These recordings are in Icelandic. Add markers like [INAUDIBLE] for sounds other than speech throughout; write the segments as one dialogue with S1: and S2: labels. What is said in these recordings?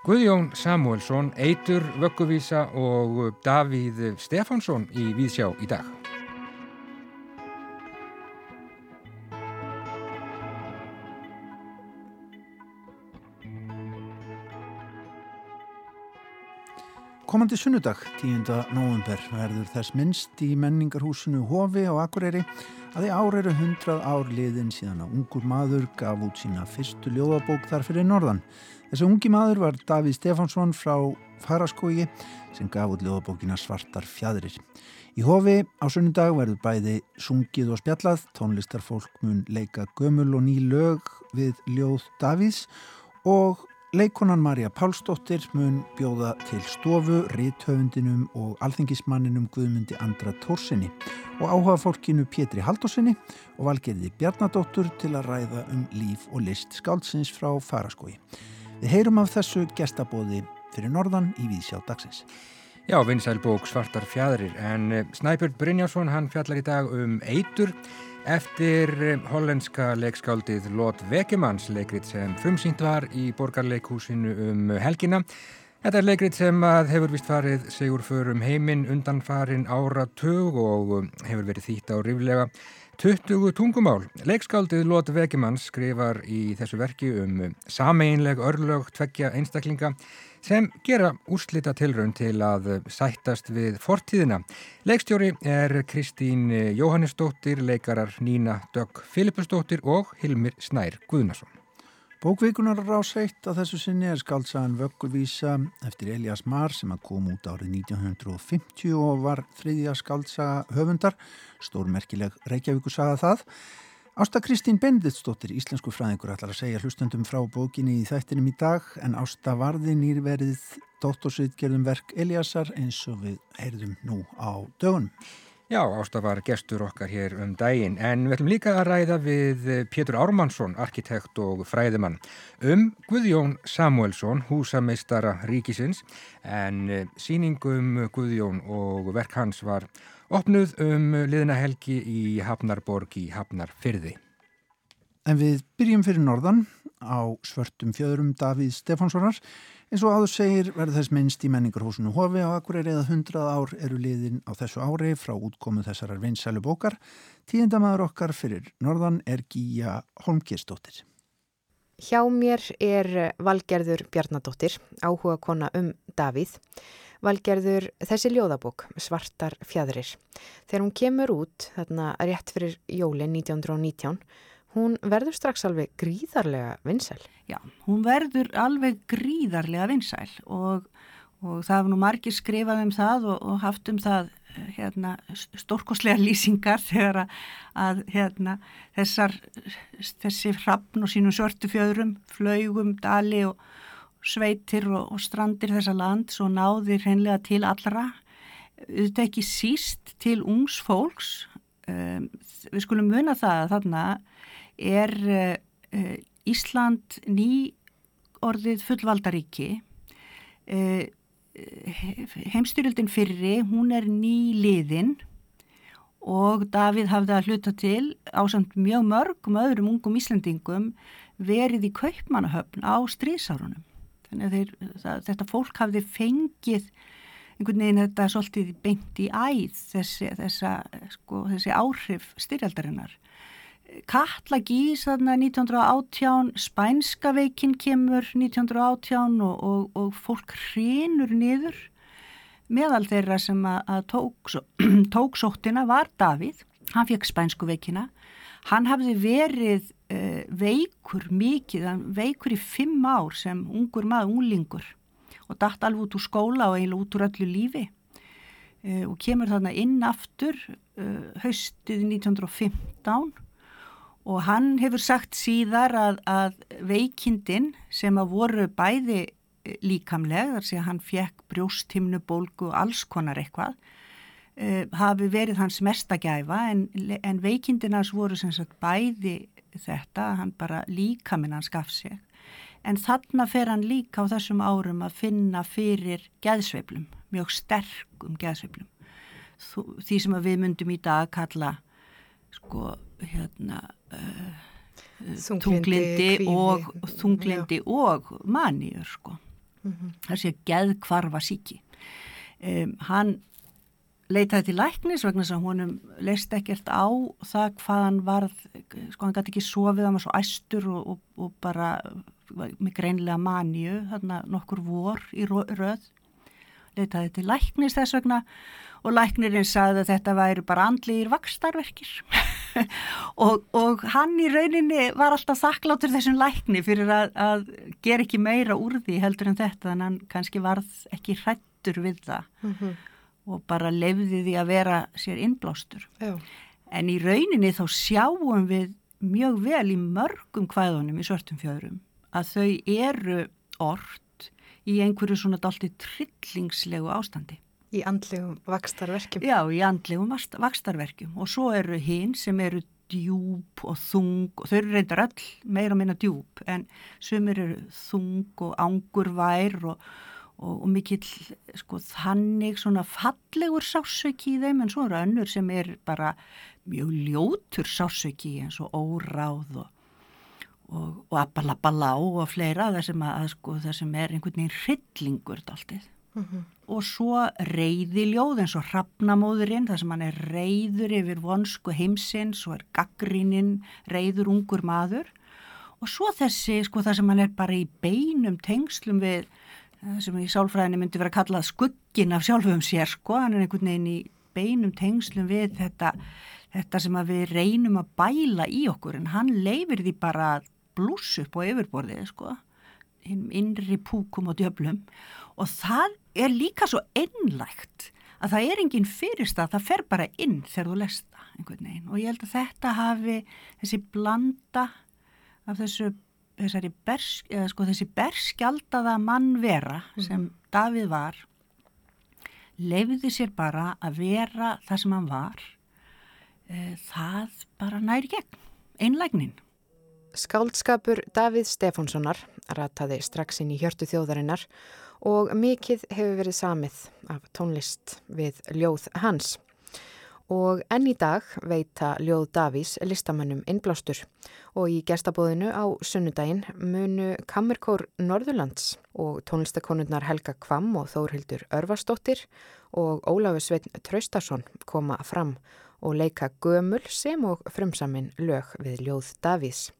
S1: Guðjón Samuelsson, Eitur Vögguvísa og Davíð Stefánsson í Víðsjá í dag.
S2: Komandi sunnudag, 10. november, verður þess minnst í menningarhúsinu Hofi á Akureyri að í ár eru 100 ár liðin síðan að ungur maður gaf út sína fyrstu ljóðabók þar fyrir norðan. Þessi ungi maður var Davíð Stefánsson frá Faraskógi sem gaf út ljóðabókina Svartar fjadrir. Í Hofi á sunnudag verður bæði sungið og spjallað, tónlistarfólk mun leika gömul og ný lög við ljóð Davíðs og Leikonan Marja Pálsdóttir mun bjóða til stofu, rithöfundinum og alþengismanninum Guðmundi Andra Tórsinni og áhuga fólkinu Pétri Haldósinni og valgerði Bjarnadóttur til að ræða um líf og list skáldsins frá Faraskói. Við heyrum af þessu gestabóði fyrir norðan í Víðsjá dagsins.
S1: Já, vinsælbók Svartar fjadrir en eh, Snæbjörn Brynjásson hann fjallar í dag um eitur Eftir eh, hollenska leikskáldið Lót Vekemanns leikrit sem frumsýnt var í borgarleikhúsinu um helgina. Þetta er leikrit sem hefur vist farið segur förum heiminn undan farin ára tög og eh, hefur verið þýtt á riflega 20 tungumál. Leikskáldið Lót Vekemanns skrifar í þessu verki um sameinleg örlög tveggja einstaklinga sem gera úrslita tilraun til að sættast við fortíðina. Leikstjóri er Kristín Jóhannesdóttir, leikarar Nína Dögg Filipusdóttir og Hilmir Snær Guðnason.
S2: Bókvíkunar ráseitt að þessu sinni er skaldsagan Vöggurvísa eftir Elias Marr sem að kom út árið 1950 og var þriðja skaldsaga höfundar, stórmerkileg Reykjavíkusaga það. Ásta Kristín Benditsdóttir, íslensku fræðingur, ætlar að segja hlustendum frá bókinni í þættinum í dag en Ásta varði nýrverið dóttorsvitgerðum verk Eliasar eins og við heyrðum nú á dögunum.
S1: Já, Ásta var gestur okkar hér um daginn en við ætlum líka að ræða við Pétur Ármannsson, arkitekt og fræðimann um Guðjón Samuelsson, húsameistara ríkisins en síningum Guðjón og verk hans var opnuð um liðna helgi í Hafnarborg í Hafnarfyrði.
S2: En við byrjum fyrir norðan á svörtum fjöðurum Davíð Stefánssonar. Eins og áður segir verður þess minnst í menningarhúsinu Hofi á Akureyri eða 100 ár eru liðin á þessu ári frá útkomu þessarar vinsælu bókar. Tíðindamæður okkar fyrir norðan er Gíja Holmgjörnsdóttir.
S3: Hjá mér er Valgerður Bjarnadóttir, áhuga kona um Davíð. Valgerður þessi ljóðabók, Svartar fjadrir. Þegar hún kemur út, þarna rétt fyrir jólinn 1919, hún verður strax alveg gríðarlega vinsæl.
S4: Já, hún verður alveg gríðarlega vinsæl og, og það hefur nú margir skrifað um það og, og haft um það hérna, stórkoslega lýsingar þegar að hérna, þessar, þessi hrappn og sínum svörtu fjöðrum, flaugum, dali og sveitir og, og strandir þessa land svo náðir hreinlega til allra þetta ekki síst til ungs fólks. Um, við skulum muna það að þarna er uh, Ísland ný orðið fullvaldaríki. Uh, heimstyrjöldin fyrri hún er ný liðin og Davíð hafði að hluta til á samt mjög mörgum öðrum ungum Íslandingum verið í kaupmannahöfn á strísárunum þannig að þeir, það, þetta fólk hafði fengið einhvern veginn þetta svolítið beint í æð þessi, þessa, sko, þessi áhrif styrjaldarinnar. Katla gís þarna 1918 spænska veikinn kemur 1918 og, og, og fólk hrinur niður. Meðal þeirra sem að, að tók, [CLEARS THROAT] tók sóttina var Davíð. Hann fekk spænsku veikina. Hann hafði verið uh, veikur mikið, veikur í fimm ár sem ungur maður, unglingur og dætt alveg út úr skóla og eiginlega út úr öllu lífi. Uh, og kemur þarna inn aftur uh, haustið 1915 og hann hefur sagt síðar að, að veikindin sem að voru bæði líkamleg, þar sé að hann fekk brjóstimnubólgu og alls konar eitthvað hafi verið hans mestagæfa en, en veikindinas voru sem sagt bæði þetta, hann bara líka minn hann skaf sig. En þarna fer hann líka á þessum árum að finna fyrir geðsveiplum, mjög sterkum geðsveiplum. Því sem við myndum í dag að kalla sko, hérna, uh, þunglindi og, þunglindi og manýur sko. mm -hmm. þessi geðkvarfa síki. Um, hann leitaði til læknis vegna þess að honum leist ekkert á það hvað hann varð, sko hann gæti ekki sofið, hann var svo æstur og, og, og bara með greinlega manju, þarna nokkur vor í röð, leitaði til læknis þess vegna og læknirinn sagði að þetta væri bara andlir vakstarverkir [LAUGHS] og, og hann í rauninni var alltaf þakklátur þessum lækni fyrir að, að gera ekki meira úr því heldur en þetta en hann kannski varð ekki hrættur við það. Mm -hmm. Og bara lefði því að vera sér innblástur. Já. En í rauninni þá sjáum við mjög vel í mörgum hvaðunum í svörtum fjöðurum að þau eru orrt í einhverju svona dalti trillingslegu ástandi.
S3: Í andlegum vakstarverkjum?
S4: Já, í andlegum vakstarverkjum og svo eru hinn sem eru djúb og þung og þau eru reyndar öll meira og minna djúb en sumir eru þung og angurvær og, og, og mikill sko þannig svona fallegur sásauki í þeim en svo eru önnur sem er bara mjög ljótur sásauki eins og óráð og og, og abalabalá og fleira það sem, að, sko, það sem er einhvern veginn hryllingur dáltið mm -hmm. og svo reyðiljóð eins og hrafnamóðurinn þar sem hann er reyður yfir vonsku heimsins og er gaggríninn reyður ungur maður og svo þessi sko þar sem hann er bara í beinum tengslum við sem í sálfræðinni myndi vera að kalla skuggin af sjálfum sér sko. Hann er einhvern veginn í beinum tengslum við þetta, þetta sem við reynum að bæla í okkur. En hann leifir því bara blús upp á yfirborðið sko. Innri púkum og djöflum. Og það er líka svo einlægt að það er enginn fyrirstað, það fer bara inn þegar þú lesta einhvern veginn. Og ég held að þetta hafi þessi blanda af þessu þessari bersk, sko, þessi berskjaldaða mannvera mhm. sem mm. Davíð var leifiði sér bara að vera það sem hann var e, það bara næri gegn einlægnin
S3: Skáldskapur Davíð Stefánssonar rataði strax inn í hjörtu þjóðarinnar og mikið hefur verið samið af tónlist við ljóð hans. Og enn í dag veita ljóð Davís listamannum innblástur og í gestabóðinu á sunnudaginn munu Kammerkór Norðurlands og tónlistakonurnar Helga Kvam og Þórhildur Örvarsdóttir og Ólafur Sveitn Traustason koma fram og leika gömul sem og frumsamin lög við ljóð Davís.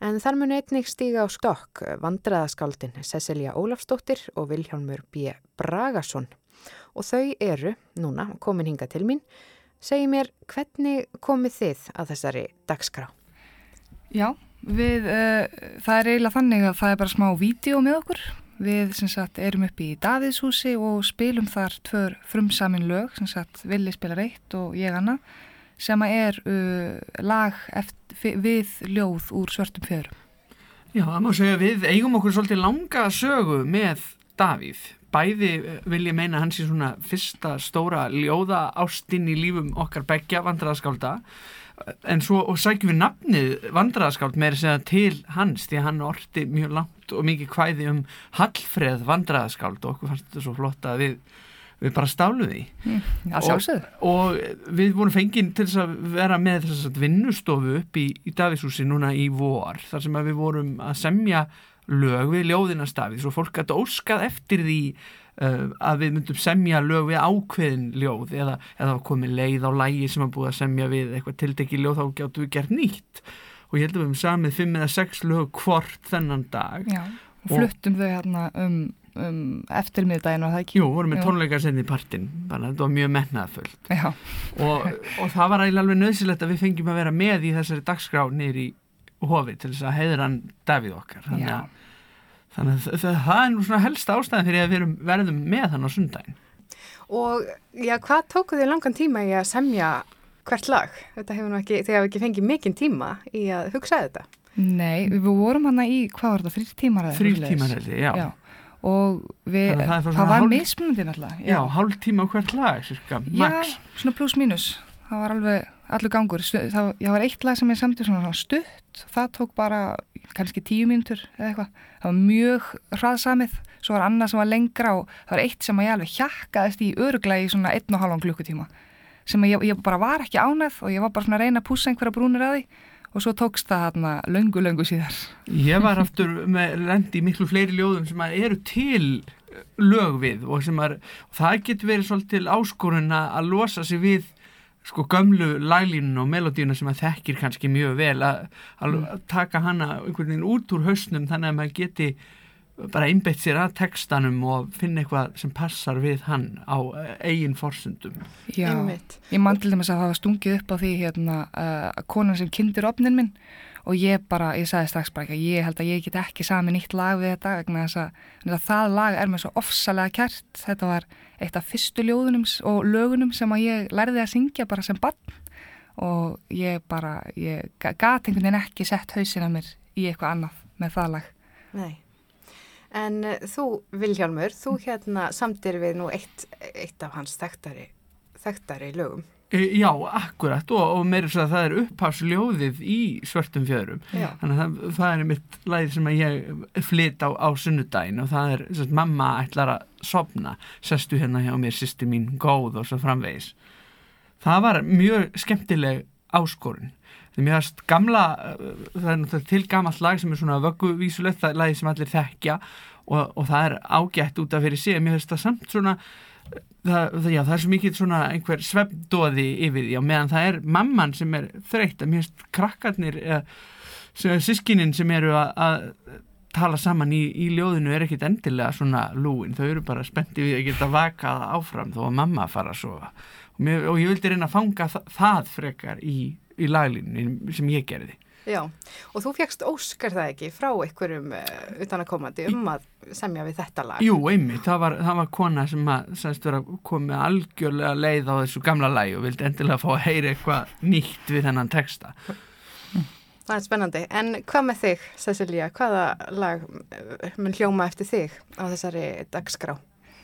S3: En þar mun einnig stíga á stokk vandraðaskáldin Cecilia Ólafsdóttir og Vilhjálmur B. Bragason. Og þau eru, núna, komin hinga til mín. Segji mér, hvernig komið þið að þessari dagskrá?
S5: Já, við, uh, það er eiginlega þannig að það er bara smá vídeo með okkur. Við sagt, erum upp í Davíðshúsi og spilum þar tvör frumsamin lög, sem sagt Vili spilar eitt og ég annað sem er uh, lag eftir, við ljóð úr svörtum fjörum.
S6: Já, það má segja við eigum okkur svolítið langa sögu með Davíð. Bæði uh, vil ég meina hans í svona fyrsta stóra ljóða ástinn í lífum okkar begja vandraðaskálda en svo og sækjum við nafnið vandraðaskáld með þess að til hans því að hann orti mjög langt og mikið hvæði um Hallfreð vandraðaskáld og okkur fannst þetta svo flott að við við bara stáluð því.
S5: Mm, og,
S6: og við vorum fenginn til að vera með þess að vinnustofu upp í, í Davísúsi núna í vor þar sem við vorum að semja lög við ljóðinastafi svo fólk gæti óskað eftir því uh, að við myndum semja lög við ákveðin ljóð eða, eða komið leið á lægi sem að búið að semja við eitthvað tildekki ljóð þá gáttu við gert nýtt. Og ég held að við hefum samið fimm eða sex lög hvort þennan dag.
S5: Já, og fluttum þau hérna um um, eftirmiðdægin og það ekki?
S6: Jú, vorum við tónleikar senni í partin þannig að þetta var mjög mennaðfullt og, og það var alveg nöðsilegt að við fengjum að vera með í þessari dagskrá nýri hofi til þess að heiður hann Davíð okkar. Þannig að, þannig að það, það er nú svona helsta ástæðan fyrir að við verðum með hann á sundagin
S3: Og já, hvað tókuð þið langan tíma í að semja hvert lag? Þetta hefur nú ekki, þið hafa ekki fengið mikinn tíma í að hugsa þetta
S5: Nei, við vorum hann í, hvað var þetta, þrjir tímar?
S6: Þrjir tímar, já. já
S5: og við, það, það var hálf, mismunandi náttúrulega
S6: já, já hálf tíma hvert lag cirka,
S5: já, svona pluss mínus það var alveg allur gangur. Það, það var eitt lag sem ég samti svona stutt. Það tók bara kannski tíu mínutur eða eitthvað, það var mjög hraðsamið, svo var annað sem var lengra og það var eitt sem ég alveg hjakkaðist í öruglega í svona einn og halvan klukkutíma. Sem ég, ég bara var ekki ánæð og ég var bara svona að reyna að púsa einhverja brúnir að því. Og svo tókst það hérna löngu, löngu síðar.
S6: Ég var aftur með lendi miklu fleiri ljóðum sem eru til lög við og er, og það getur verið svolítil áskorun að losa sig við sko gömlu laglínun og melodíuna sem að þekkir kannski mjög vel að, að mm. taka hana einhvern veginn út úr hausnum þannig að maður geti bara einbeitt sér að textanum og finna eitthvað sem passar við hann á eh, eigin forsundum.
S5: Já, Einmitt. ég man til dæmis að það var stungið upp á því hérna uh, konan sem kindur opnin minn og ég bara, ég sagði strax bara ekki ég held að ég get ekki sami nýtt lag við þetta vegna þess að, að það lag er mér svo ofsalega kært, þetta var eitt af fyrstu ljóðunum og lögunum sem að ég lærði að syngja bara sem barn og ég bara, ég gati einhvern veginn ekki sett hausin að mér í eitthvað annað með það lag.
S3: Nei. En uh, þú, Viljálmur, þú hérna samtir við nú eitt, eitt af hans þekktari, þekktari lögum.
S6: E, já, akkurat og, og meira svo að það er upphafsljóðið í svörtum fjöðurum. Þannig að það, það er mitt læð sem ég flyt á, á sunnudagin og það er að mamma ætlar að sopna, sestu hérna hjá mér sýsti mín góð og svo framvegis. Það var mjög skemmtileg áskorun sem ég hafst gamla það er náttúrulega til gammalt lag sem er svona vögguvísulegt, það er lagi sem allir þekkja og, og það er ágætt út af fyrir sig, mér hafst það samt svona það, já, það er svo mikið svona einhver svefndóði yfir því og meðan það er mamman sem er þreytt. Að mér hafst krakkarnir sískinin sem eru að, tala saman í, í ljóðinu er ekkit endilega svona lúin, þau eru bara spenntið við að geta vakað áfram þó að mamma fara að sofa. Og, mér, og ég vildi reyna að fanga það, það frekar í í laglínu sem ég gerði.
S3: Já, og þú fegst óskar það ekki frá einhverjum uh, utan að komandi um að semja við þetta lag?
S6: Jú, einmitt, það var, það var kona sem að sæst vera komið algjörlega leið á þessu gamla lagi og vildi endilega fá að heyra eitthvað nýtt við þennan texta.
S3: Það er spennandi, en hvað með þig, Cecilia, hvaða lag eh, mun hljóma eftir þig á þessari dagskrá?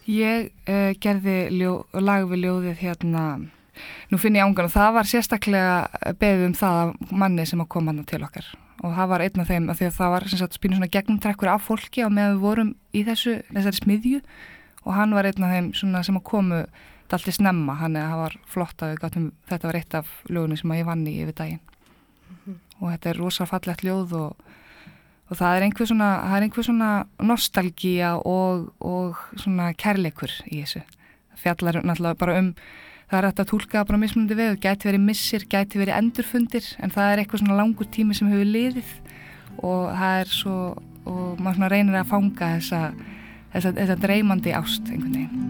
S5: Ég uh, gerði ljó, lag við ljóðið hérna Nú finn ég ángan og það var sérstaklega beðið um það að manni sem að koma hann til okkar. Og það var einn af þeim að því að það var sem sagt spínu svona gegnumtrekkur af fólki á með við vorum í þessu, þessari smiðju. Og hann var einn af þeim svona sem að komu dalti snemma, hann er að það var flott að við gáttum, þetta var eitt af lögunum sem að ég vann í yfir daginn. Mm -hmm. og þetta er rosa fallett ljóð og, og það er einhver svona, er svona nostalgíja og, og svona kærleikur í þessu. Fjallar náttúrulega bara um það er hægt að tólka bara mismunandi við, gæti verið missir, gæti verið endurfundir en það er eitthvað svona langur tími sem hefur liðið og það er svo, og maður svona reynir að fanga þessa, þessa, þessa dreymandi ást einhvern veginn.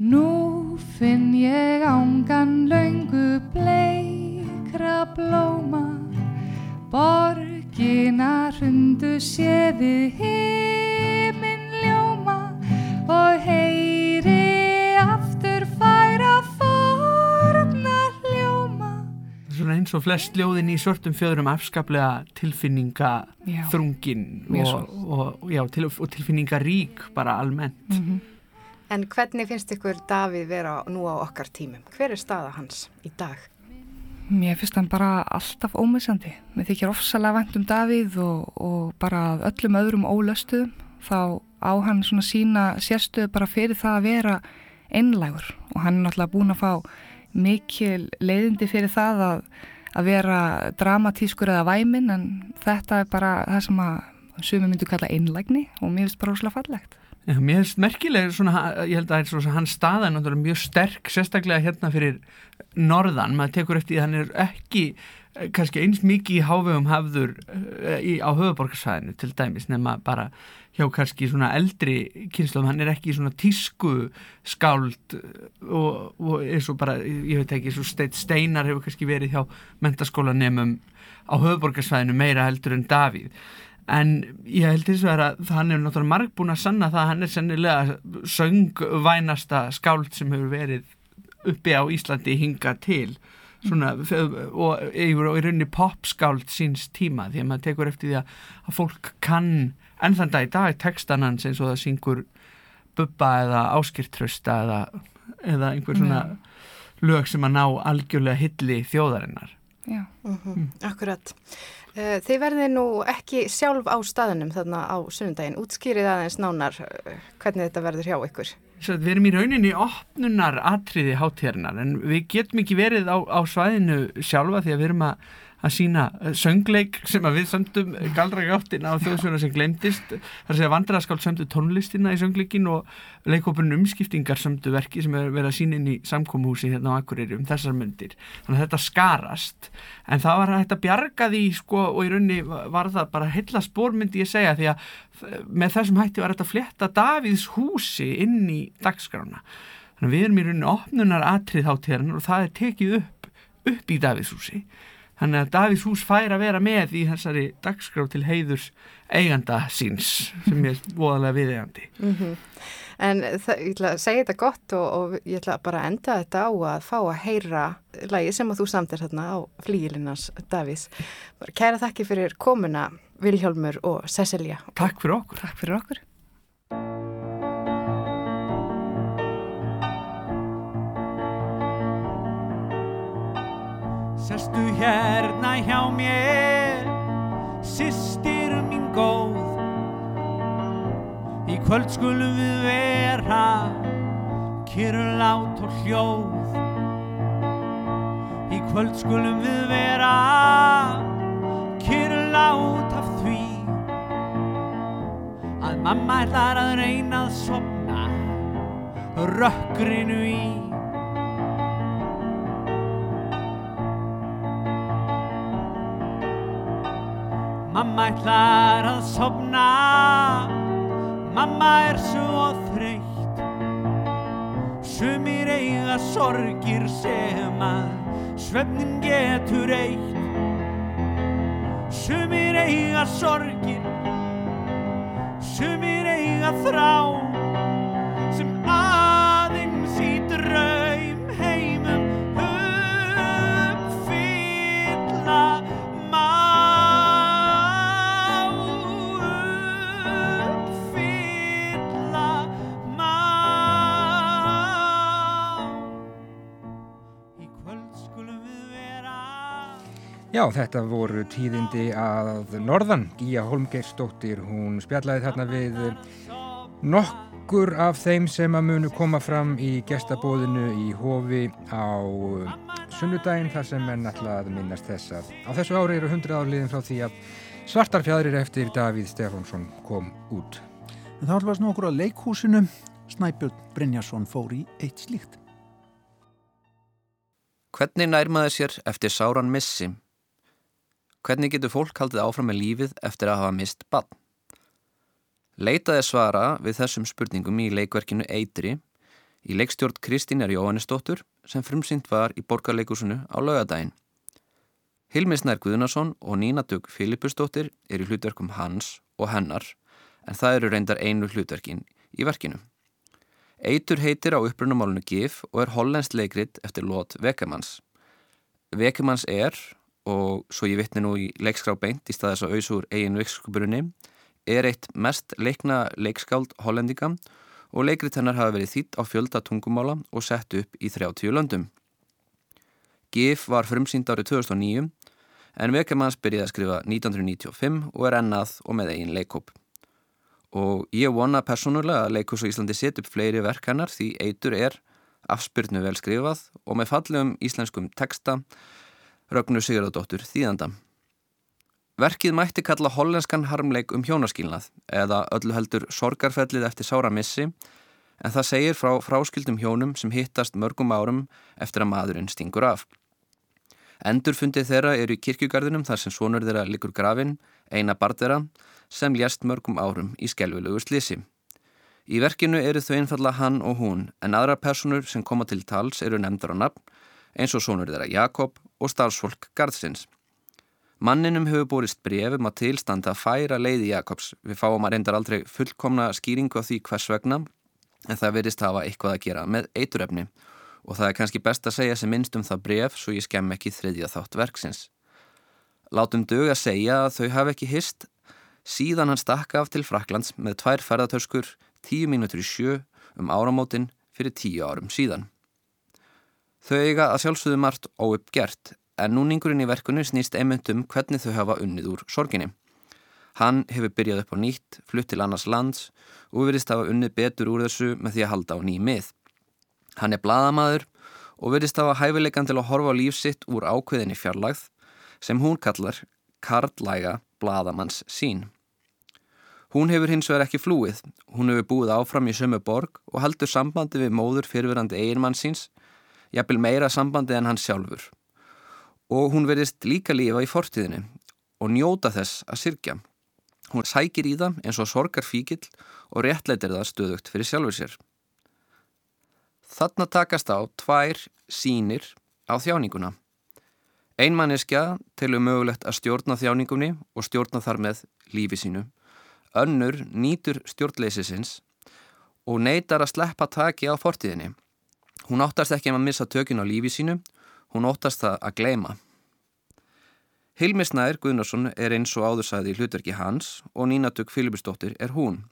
S5: Nú finn ég ángan laungu bleikra blóma. Borgina hrundu séði heiminn ljóma. Og heyri
S6: eins og flest ljóðin í svörtum fjöðurum afskaplega tilfinninga já. þrungin og, og, já, til, og tilfinninga rík bara almennt mm -hmm.
S3: En hvernig finnst ykkur Davíð vera nú á okkar tímum? Hver er staða hans í dag?
S5: Mér finnst hann bara alltaf ómissandi. Mér þykir ofsalega vant um Davíð og, og bara öllum öðrum ólöstuðum þá á hann svona sína sérstöðu bara fyrir það að vera einlægur og hann er náttúrulega búin að fá mikil leiðindi fyrir það að, að vera dramatískur eða væmin en þetta er bara það sem að sumi myndu kalla einlægni og mér finnst bara óslega fallegt.
S6: Mér finnst merkilega svona, ég held að hans staða er mjög sterk, sérstaklega hérna fyrir norðan, maður tekur eftir því að hann er ekki eh, kannski eins mikið í hávegum hafður uh, í, á höfuborgarsvæðinu til dæmis nema bara hjá kannski svona eldri kynslu hann er ekki svona tísku skáld og, og eins og bara, ég veit ekki, Steinar hefur kannski verið hjá mentaskólanemum á höfuborgarsvæðinu meira heldur en Davíð. En ég held þess að hann er náttúrulega marg búin að sanna það að hann er sennilega söngvænasta skáld sem hefur verið uppi á Íslandi hinga til. Svona, og í rauninni popskáld síns tíma því að maður tekur eftir því að fólk kann en þann dag í dag tekstan hans eins og það syngur bubba eða áskirtrösta eða, eða einhver svona mm. lög sem að ná algjörlega hilli þjóðarinnar.
S3: Já, mm. -hmm. akkurat. Eh, Þið verði nú ekki sjálf á staðunum þarna á sunnundaginn útskýrið aðeins nánar eh, hvernig þetta verður hjá ykkur.
S6: Við erum í rauninni opnunar atriði hátíðarinnar en við getum ekki verið á, á svæðinu sjálfa því að við erum að að sína eh, söngleik sem að við sömdum galdragáttina á þjóðsvöna sem glemdist þar sé að vandraraskáld sömdu tónlistina í söngleikin og leikópurinn umskiptingar sömdu verki sem er verið að sína inn í samkómuhúsi hérna á Akureyri um þessar myndir þannig að þetta skarast. En það var að þetta bjarga því sko og í raunni var það bara heilla spórmyndi ég segja því að með þessum hætti var þetta fletta Davíðs húsi inn í dagskrána. Þannig að við erum í rauninni opnunar atrið hátíðarinn og það er tekið upp upp í Davíðs húsi Þannig að Davís hús fær að vera með í þessari dagskrá til heiðurs eiganda síns sem er voðalega viðeigandi.
S3: Mm -hmm. En það, ég ætla að segja þetta gott og, og ég ætla bara að enda þetta á að fá að heyra lægi sem að þú samtir hérna á flíilinnars Davís. Kæra þakki fyrir komuna Viljálmur og Cecilia.
S6: Takk fyrir okkur.
S3: Takk fyrir okkur.
S7: Sestu hérna hjá mér, sýstir mín góð. Í kvöld skulum við vera, kyrrlát og hljóð. Í kvöld skulum við vera, kyrrlát af því Að mamma ætlar að reyna að sopna, rökkrinu í Mamma ætlar að sopna Mamma er svo þreytt. Sumir eiga sorgir sem að Svefnin getur eitt Sumir eiga sorgir. Sumir eiga þrá
S1: Já, þetta voru tíðindi að Norðan, Gíja Holmgeirsdóttir, hún spjallaði þarna við nokkur af þeim sem að munu koma fram í gestabóðinu í Hofi á sunnudaginn þar sem menn ætla að minnast þess að á þessu ári eru 100 árliðin frá því að svartar fjadrir eftir Davíð Stefánsson kom út.
S2: En þá ætlum við að snú okkur að leikhúsinu. Snæbjörn Brynjarsson fór í eitt slíkt.
S8: Hvernig nærmaði sér eftir sáran missi? Hvernig getur fólk haldið áfram með lífið eftir að hafa mist bann? Leitaði svara við þessum spurningum í leikverkinu Eitri í leikstjórn Kristínar Jóhannesdóttur sem frumsynt var í borgarleikusinu á laugadaginn. Hilmisnær Guðnason og Nína Dug Filipusdóttir eru hlutverkum hans og hennar en það eru reyndar einu hlutverkin í verkinu. Eitur heitir á upprunumálunu GIF og er hollenskt leikrit eftir Lót Vekemanns. Vekemanns er, og svo ég vittni nú í leikskrá beint í staðis að auðsúr eigin leikskuburunni, er eitt mest leikna leikskáld hollendinga og leikrit hennar hafa verið þýtt á fjölda tungumála og sett upp í 30 löndum. GIF var frumsýnd árið 2009 en Vekemanns byrjaði að skrifa 1995 og er ennað og með eigin leikóp. Og ég vona persónulega að Leikhús og Íslandi set upp fleiri verk hennar því eitur er afspyrnu vel skrifað og með fallegum íslenskum texta Rögnu Sigurðardóttur þýðanda. Verkið mætti kalla hollenskan harmleik um hjónaskilnað eða öllu heldur sorgarfellið eftir sára missi en það segir frá fráskildum hjónum sem hittast mörgum árum eftir að maðurinn stingur af. Endurfundið þeirra eru í kirkjugarðinum þar sem svonur þeirra likur grafin, eina barðera, sem lést mörgum árum í skelvilegu slisi. Í verkinu eru þau einfalla hann og hún en aðra personur sem koma til tals eru nefndar á nafn eins og svonur þeirra Jakob og starfsfólk Garðsins. Manninum hefur borist brefum að tilstanda að færa leiði Jakobs. Við fáum að reyndar aldrei fullkomna skýringu á því hvers vegna en það verist hafa eitthvað að gera með eiturefni og það er kannski best að segja sem minnst um það bref svo ég skemm ekki þriðja þátt verksins. Látum dög að segja að þau hafi ekki hist síðan hann stakka af til Fraklands með tvær ferðartöskur tíu mínútur í sjö um áramótin fyrir tíu árum síðan. Þau eiga að sjálfsögðu margt óuppgert en núningurinn í verkunu snýst einmitt um hvernig þau hafa unnið úr sorginni. Hann hefur byrjað upp á nýtt, flutt til annars lands og verist hafa unnið betur úr þessu með því að halda á ný mið. Hann er bladamaður og verist hafa hæfileikan til að horfa á lífsitt úr ákveðinni fjarlagð sem hún kallar karlæga bladamanns sín. Hún hefur hins vegar ekki flúið, hún hefur búið áfram í sömu borg og haldur sambandi við móður fyrirverandi eiginmann síns, jafnvel meira sambandi en hann sjálfur. Og hún verðist líka lífa í fortíðinu og njóta þess að sirkja. Hún sækir í það eins og sorgar fíkil og réttleitir það stöðugt fyrir sjálfur sér. Þarna takast á tvær sínir á þjáninguna. Einmanneskja telur mögulegt að stjórna þjáningunni og stjórna þar með lífi sínu. Önnur nýtur stjórnleysisins og neytar að sleppa taki á fortíðinni. Hún óttast ekki að missa tökinn á lífi sínu, hún óttast það að gleima. Hilmi Snær Guðnarsson er eins og áðursæði í hlutverki hans og Nína Tugg Filipustóttir er hún.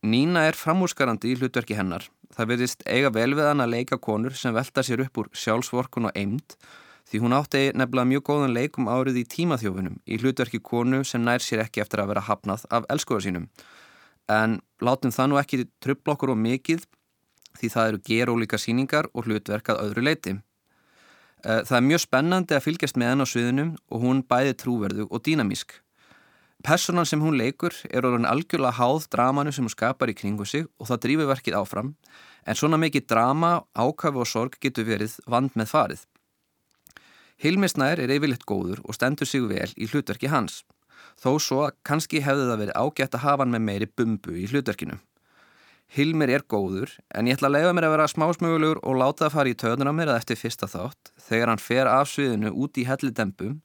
S8: Nína er framúrskarandi í hlutverki hennar. Það verðist eiga vel við hann að leika konur sem velta sér upp úr sjálfsvorkun og eind því hún átti nefnilega mjög góðan leikum árið í tímaþjófunum í hlutverki konu sem nær sér ekki eftir að vera hafnað af elskóða sínum. En látum það nú ekki tröfla okkur og mikið því það eru gerólíka síningar og hlutverkað öðru leiti. Eh, það er mjög spennandi að fylgjast með henn á sviðinum og hún bæði trúverðu og dýnamísk. Personan sem hún leikur er orðin algjörlega háð dramanu sem hún skapar í kringu sig og það drýfur verkið áfram en svona mikið drama, ákafi og sorg getur verið vand með farið. Hilmi Snær er yfirleitt góður og stendur sig vel í hlutverki hans, þó svo að kannski hefði það verið ágætt að hafa hann með meiri bumbu í hlutverkinu. Hilmir er góður en ég ætla að leiða mér að vera smásmögulegur og láta það fara í töðuna mér að eftir fyrsta þátt þegar hann fer af sviðinu út í hellidempum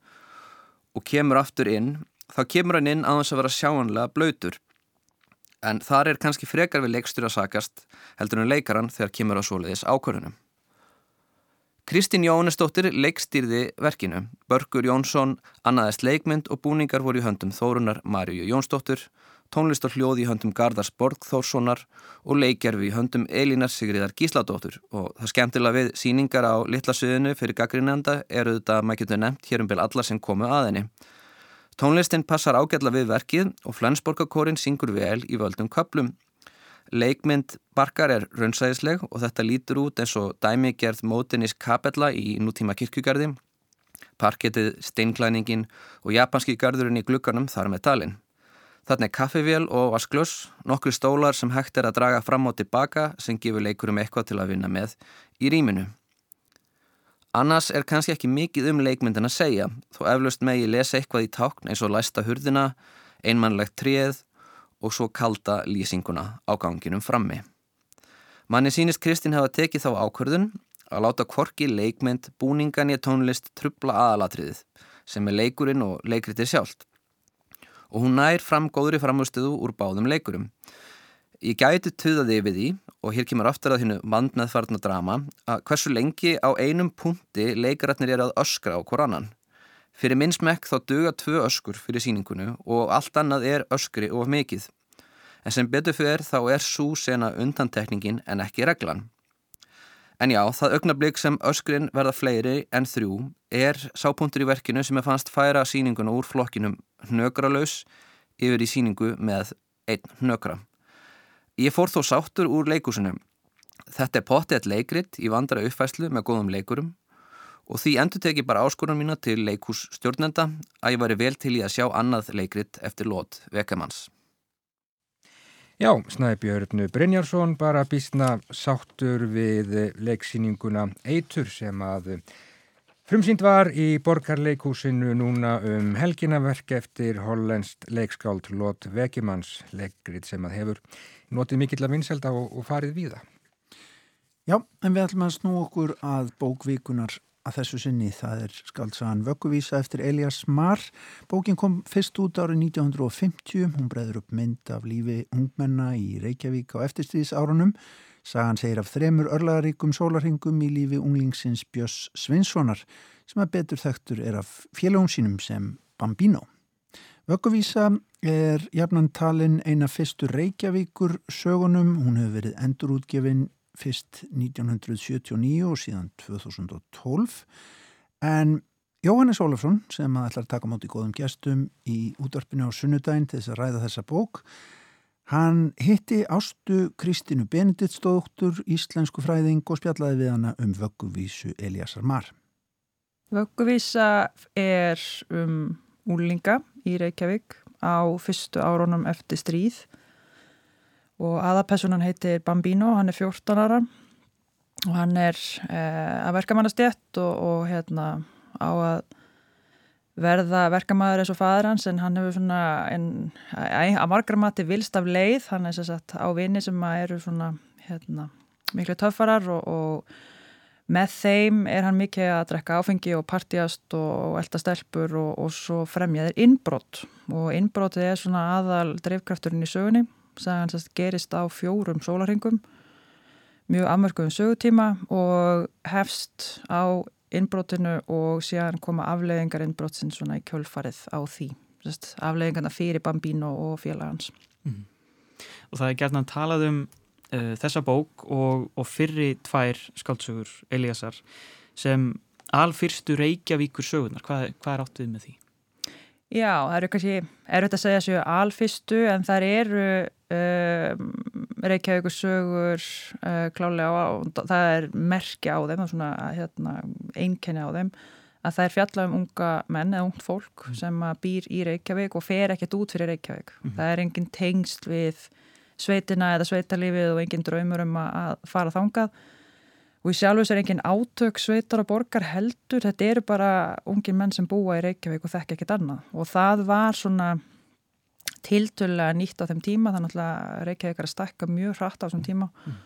S8: og kemur aftur inn, þá kemur hann inn að hans að vera sjáanlega blöytur. En þar er kannski frekar við leikstur að sakast heldur en leikaran þegar kemur á soliðis ákvörðunum. Kristín Jónesdóttir leikstýrði verkinu. Börgur Jónsson annaðist leikmynd og búningar voru í höndum Þórunar Marju Jónsdóttir, og hljóð í höndum Gardars Borgþórssonar og leikjarfi í höndum Elínar Sigriðar Gísladóttur og það skemmtilega við síningar á litlasviðinu fyrir gaggrinenda eru þetta maður getur nefnt hér um byrj alla sem komu að henni. Tónlistin passar ágætla við verkið og Flensborgakórin syngur vel í völdum köplum Leikmynd Barkar er raunsæðisleg og þetta lítur út eins og dæmigerð mótinis kapella í nútíma kirkugarði. Parkettið, steinklæningin og japanski garðurinn í glukkanum þar með talin. Er kaffivél og vasklöss, nokkru stólar sem hægt er að draga fram og tilbaka sem gefur leikurum eitthvað til að vinna með í rýminu. Annars er kannski ekki mikið um leikmyndin að segja, þó eflaust megi lesa eitthvað í tákn eins og læsta hurðina, einmannlegt tríð og svo kalda lýsinguna á ganginum frammi. Manni sínist Kristinn hafa tekið þá ákvörðun að láta kvorki leikmynd búningan í tónlist trubla aðalatriðið sem er leikurinn og leikritir sjálft. Og hún nær fram góðri framhustuðu úr báðum leikurum. Ég gæti tuðaði við því og hér kemur aftur að þínu vandmeðfarnar drama að hversu lengi á einum punkti leikaratnir er að öskra á korannan. Fyrir minnsmekk þá duga tvö öskur fyrir síningunu og allt annað er öskri of mikið. En sem betur fyrir þá er svo sena undantekningin en ekki reglan. En já, það augnablík sem öskrin verða fleiri en þrjú er sápuntur í verkinu sem er fannst færa síninguna úr flokkinum hnökralaus yfir í síningu með einn hnökra. Ég fór þó sáttur úr leikusunum. Þetta er pottið leikrit í vandra uppfæslu með góðum leikurum og því endur teki bara áskorun mína til leikús stjórnenda að ég væri vel til í að sjá annað leikrit eftir lót Vekamanns.
S1: Já, Snæbjörn Brynjarsson bara býstna sáttur við leiksýninguna Eitur sem að frumsýnd var í borgarleikúsinu núna um helginaverk eftir hollenskt leikskáld Lót Vekimanns leikrit sem að hefur notið mikill að vinselda og, og farið við það.
S2: Já, en við ætlum að snú okkur að bókvíkunar að þessu sinni. Það er skaldsagan Vögguvísa eftir Elias Marr. Bókin kom fyrst út árið 1950. Hún breyður upp mynd af lífi ungmenna í Reykjavík á eftirstýðis árunum. Sagan segir af þremur örlaðaríkum sólarhingum í lífi unglingsins Björns Svinssonar sem að betur þektur er af félagum sínum sem Bambino. Vögguvísa er jafnan talin eina fyrstu Reykjavíkur sögunum. Hún hefur verið endurútgefin fyrst 1979 og síðan 2012 en Jóhannes Ólafsson sem ætlar að taka mátt í góðum gestum í útvarpinu á sunnudaginn til þess að ræða þessa bók hann hitti ástu Kristínu Benediktsdóttur íslensku fræðing og spjallaði við hana um vögguvísu Eliasar Mar.
S9: Vögguvísa er um úlinga í Reykjavík á fyrstu áronum eftir stríð og aðapersonan heitir Bambino, hann er 14 ára. Og hann er eh, að verkamannastjett og, og hérna á að verða verkamæður eins og fæður hans en hann hefur svona en, að margra mati vilst af leið. Hann er sér sagt á vini sem eru svona hérna, miklu töffarar og, og með þeim er hann mikið að drekka áfengi og partjast og elda stelpur og, og svo fremja þeir innbrott og innbrottið er svona aðal drivkrafturinn í sögunni sagan sérst gerist á fjórum sólarhingum mjög afmörkuðum sögutíma og hefst á innbrottinu og síðan koma afleðingar innbrottsinn svona í kjölfarið á því sérst, afleðingarna fyrir Bambino og félagans mm.
S10: Og það er gert að talað um uh, þessa bók og, og fyrri tvær skáldsögur Eliasar sem alfyrstu Reykjavíkur sögunar, hvað, hvað er átt við með því?
S9: Já, það eru kannski, er þetta að segja sér alfyrstu en það eru uh, Reykjavíkur sögur uh, klálega á, það er merkja á þeim, svona hérna, einkenni á þeim að það er fjalla um unga menn eða ungt fólk mm. sem býr í Reykjavík og fer ekkert út fyrir Reykjavík. Mm. Það er engin tengst við sveitina eða sveitalífið og engin draumur um að fara þangað og í sjálfus er engin átök sveitar og borgar heldur, þetta eru bara ungin menn sem búa í Reykjavík og þekk ekkit annað og það var svona tiltölulega nýtt á þeim tíma þannig að Reykjavík er að stakka mjög hratt á þessum tíma mm.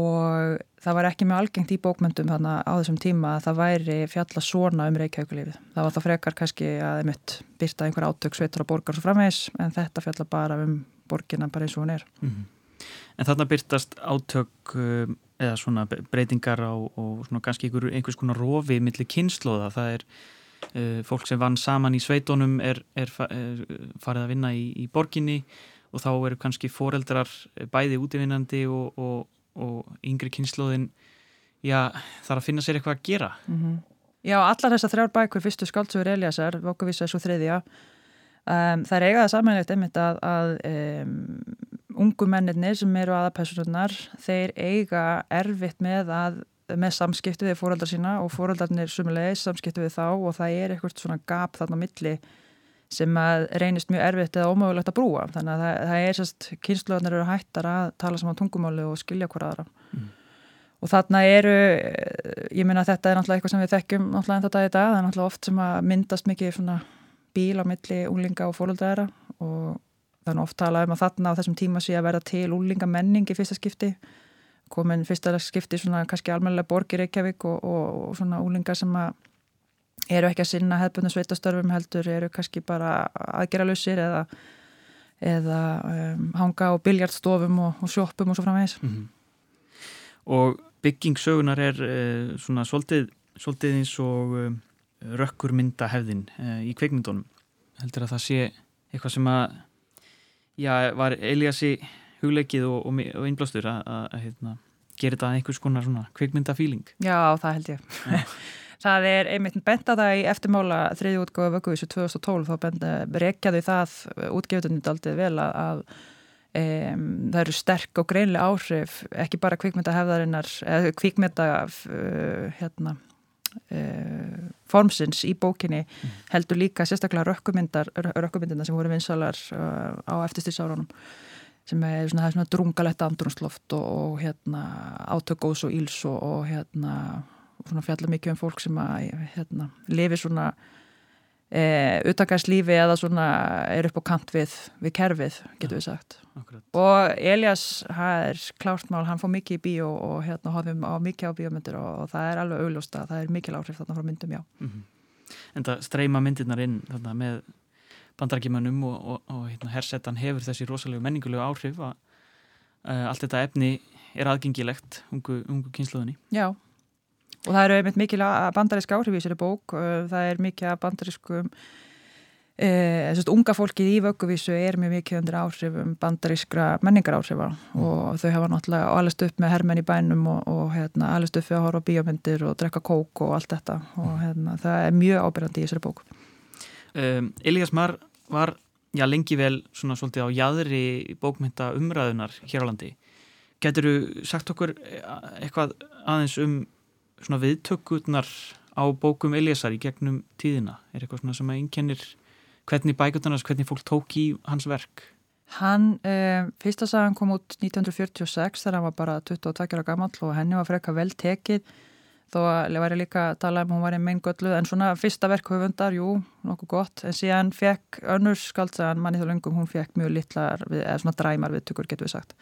S9: og það var ekki mjög algengt í bókmyndum þannig á þessum tíma að það væri fjalla svona um Reykjavíkulífið. Það var það frekar kannski að þeim mitt byrta einhver átök sveitar og borgar svo framvegs en þetta fjalla bara um borgina bara eins og hún er. Mm.
S10: En þarna byrtast átök um, eða svona breytingar á og svona kannski einhver, einhvers konar rofi millir kynnslóða, það er uh, fólk sem vann saman í sveitónum er, er, er farið að vinna í, í borginni og þá eru kannski foreldrar bæði útivinnandi og, og, og yngri kynnslóðin já, þarf að finna sér eitthvað að gera. Mm -hmm.
S9: Já, allar þessar þrjár bækur fyrstu skáltsugur Eliasar, Vokavisa svo þriðja. Um, það er eigaða samanlegt einmitt að, að um, ungu mennirni sem eru aðapersonunnar þeir eiga erfitt með að með samskipti við fóröldar sína og fóröldarnir sumulegis samskipti við þá og það er eitthvað svona gap þarna milli sem að reynist mjög erfitt eða ómögulegt að brúa. Þannig að það, það er sérst, kynsluðarnir eru hættar að tala saman tungumáli og skilja hver aðra. Mm. og þarna eru ég minna að þetta er náttúrulega eitthvað sem við þekkjum náttúrulega en þetta í dag, það er náttúrulega oft sem að myndast mikið svona bíl á milli úlinga og fóröldara og þannig oft talað um að þarna á þessum tíma sé að verða til úlinga menning í fyrsta skipti. Komin fyrsta skipti svona kannski almennilega borgir Reykjavík og, og, og svona úlinga sem að eru ekki að sinna hefðbundu sveitastörfum heldur eru kannski bara aðgerralusir eða, eða um, hanga á biljartstofum og, og sjóppum og svo framvegis. Mm -hmm.
S10: Og byggingsögunar er uh, svona svolítið, svolítið eins og uh, rökkurmynda hefðin uh, í kveikmyndunum heldur að það sé eitthvað sem að já, var Eliassi hugleikið og, og, og innblástur að hérna, gera þetta einhvers konar svona kvikmyndafíling.
S9: Já, það held ég. [LAUGHS] það er einmitt bent að það í eftirmála þriði útgáðu vögguvísu 2012 þá rekjaðu það útgefutunni aldrei vel að, að um, það eru sterk og greinlega áhrif ekki bara kvikmyndahefðarinnar eða kvikmynda uh, hérna uh, formsins í bókinni heldur líka sérstaklega rökkumyndina sem voru vinsalar uh, á eftirstýrsárunum sem er svona, svona drungalegt andrunsloft og, og hérna, átökós og íls og, og hérna, fjalla mikið um fólk sem að, hérna, lifi svona e, utakæðslífi eða svona er upp á kant við, við kerfið, getur við sagt. Ja, og Elias, það er klárt mál, hann fór mikið í bíó og hérna hafðum á mikið á bíómyndir og, og það er alveg augljósta, það er mikið áhrif þarna frá myndum, já. Mm -hmm.
S10: En það streyma myndirnar inn þarna með bandarækjumannum og, og, og hérna, hersetan hefur þessi rosalega menningulegu áhrif að uh, allt þetta efni er aðgengilegt ungu, ungu kynsluðinni.
S9: Já, og það eru einmitt mikil bandarísk áhrif í þessari bók, það er mikil bandarískum Eh, unga fólkið í vögguvísu er mjög mikið undir áhrifum bandarískra menningar áhrifa mm. og þau hafa náttúrulega alveg upp með hermenn í bænum og, og hérna, alveg upp við að horfa á bíómyndir og drekka kók og allt þetta og mm. hérna, það er mjög ábyrgandi í þessari bók
S10: um, Elias Marr var já, lengi vel svona svolítið á jæðri bókmynda umræðunar hér á landi. Getur þú sagt okkur eh, eitthvað aðeins um svona viðtökurnar á bókum Eliasar í gegnum tíðina? Er eitthvað svona sem að einkennir hvernig bækutunars, hvernig fólk tók í hans verk?
S9: Hann, eh, fyrsta sagan kom út 1946 þegar hann var bara 22 ára gammal og henni var frekka vel tekið þó að væri líka að tala um hún var í meingöllu en svona fyrsta verk höfundar, jú, nokkuð gott en síðan fekk önnurs skaldsagan manni þá lungum, hún fekk mjög litlar eða svona dræmar viðtökur getur við sagt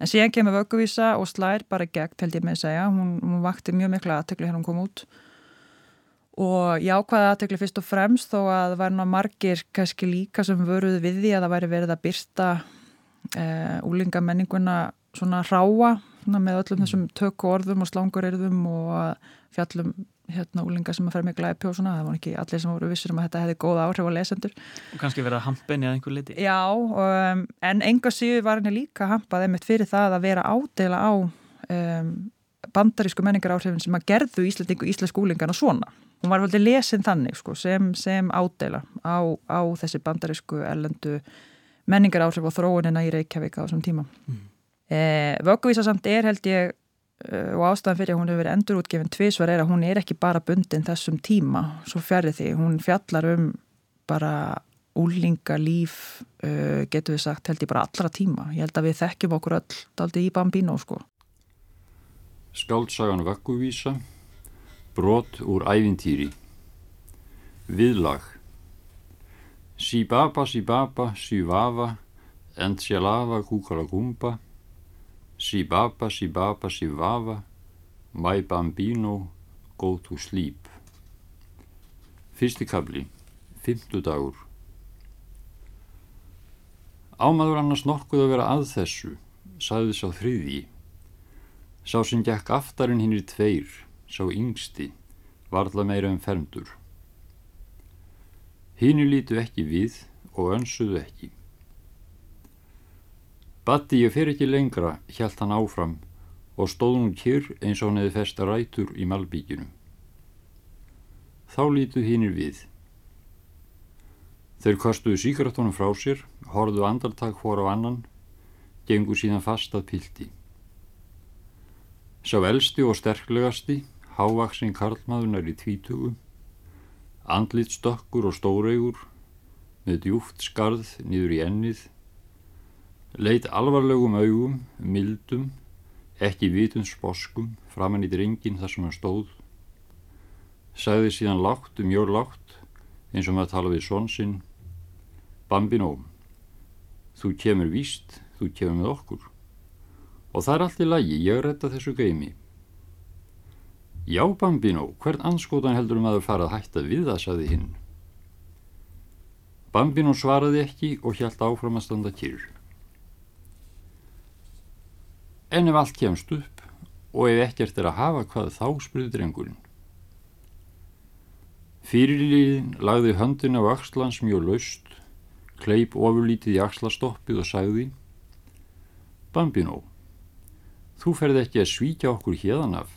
S9: en síðan kemur vögguvísa og slær bara gegn held ég með að segja, hún, hún vakti mjög mikla aðtökli hérna hún kom út. Og jákvæða aðtökli fyrst og fremst þó að það var ná margir kannski líka sem vöruð við því að það væri verið að byrsta e, úlingamenninguna svona ráa með öllum þessum tökku orðum og slangurerðum og fjallum hérna úlinga sem að fer með glæpi og svona, það var ekki allir sem voru vissir um að þetta hefði góða áhrif á lesendur.
S10: Og kannski verið að hampin eða einhver liti.
S9: Já, um, en enga síður var henni líka hampað einmitt fyrir það að vera ádela á um, bandarísku menningar áhrifin sem að gerðu Íslandingu íslensk úlingana svona. Hún var veldig lesin þannig sko, sem, sem ádela á, á þessi bandarísku erlendu menningar áhrif og þróunina í Reykjavík á þessum tíma. Mm. Eh, Vögguvísa samt er held ég og ástæðan fyrir að hún hefur verið endurútgefin tvísvar er að hún er ekki bara bundin þessum tíma, svo fjarrir því. Hún fjallar um bara úlinga líf uh, getur við sagt held ég bara allra tíma. Ég held að við þekkjum okkur öll daldi í bambínu sko.
S11: Skáldsagan Vögguvísa Brot úr ævintýri. Viðlag. Sí baba, sí baba, sí vafa End sé lava, kúkala gumba Si baba, si baba, si vafa, my bambino, go to sleep. Fyrsti kabli, fymtu dagur. Ámaður annars nokkuð að vera að þessu, sagði sá þriði. Sá sem gekk aftarinn hinn í tveir, sá yngsti, varðla meira en fermdur. Hínni lítu ekki við og önsuðu ekki. Batti ég fer ekki lengra, hjælt hann áfram og stóð hún kyrr eins og hann hefði festa rætur í malbíkinu. Þá lítu hinnir við. Þeir kostuðu síkratónum frá sér, horðu andartak hór á annan, gengur síðan fast að pildi. Sá elsti og sterklegasti, hávaksinn karlmaðunar í tvítugu, andlit stökkur og stóreigur, með djúft skarð niður í ennið, Leit alvarlegum augum, mildum, ekki vitun sposkum, framann í dringin þar sem hann stóð. Sæði síðan lágt, mjög lágt, eins og maður tala við svonsinn. Bambinó, þú kemur víst, þú kemur með okkur. Og það er allt í lagi, ég retta þessu geimi. Já, Bambinó, hvern anskotan heldur um að þú farað hætta við það, sagði hinn. Bambinó svaraði ekki og hjælt áfram að standa kyrr. En ef allt kemst upp og ef ekkert er að hafa hvað þá spurði drengurinn. Fyrirliðin lagði höndin á axlans mjög laust, kleip ofurlítið í axlastoppið og sagði Bambinó, þú ferð ekki að svíkja okkur hérðan af.